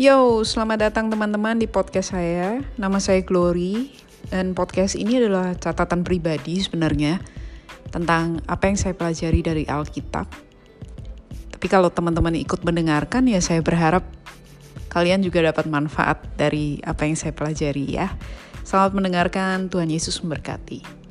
Yo, selamat datang teman-teman di podcast saya. Nama saya Glory dan podcast ini adalah catatan pribadi sebenarnya tentang apa yang saya pelajari dari Alkitab. Tapi kalau teman-teman ikut mendengarkan ya saya berharap kalian juga dapat manfaat dari apa yang saya pelajari ya. Selamat mendengarkan, Tuhan Yesus memberkati.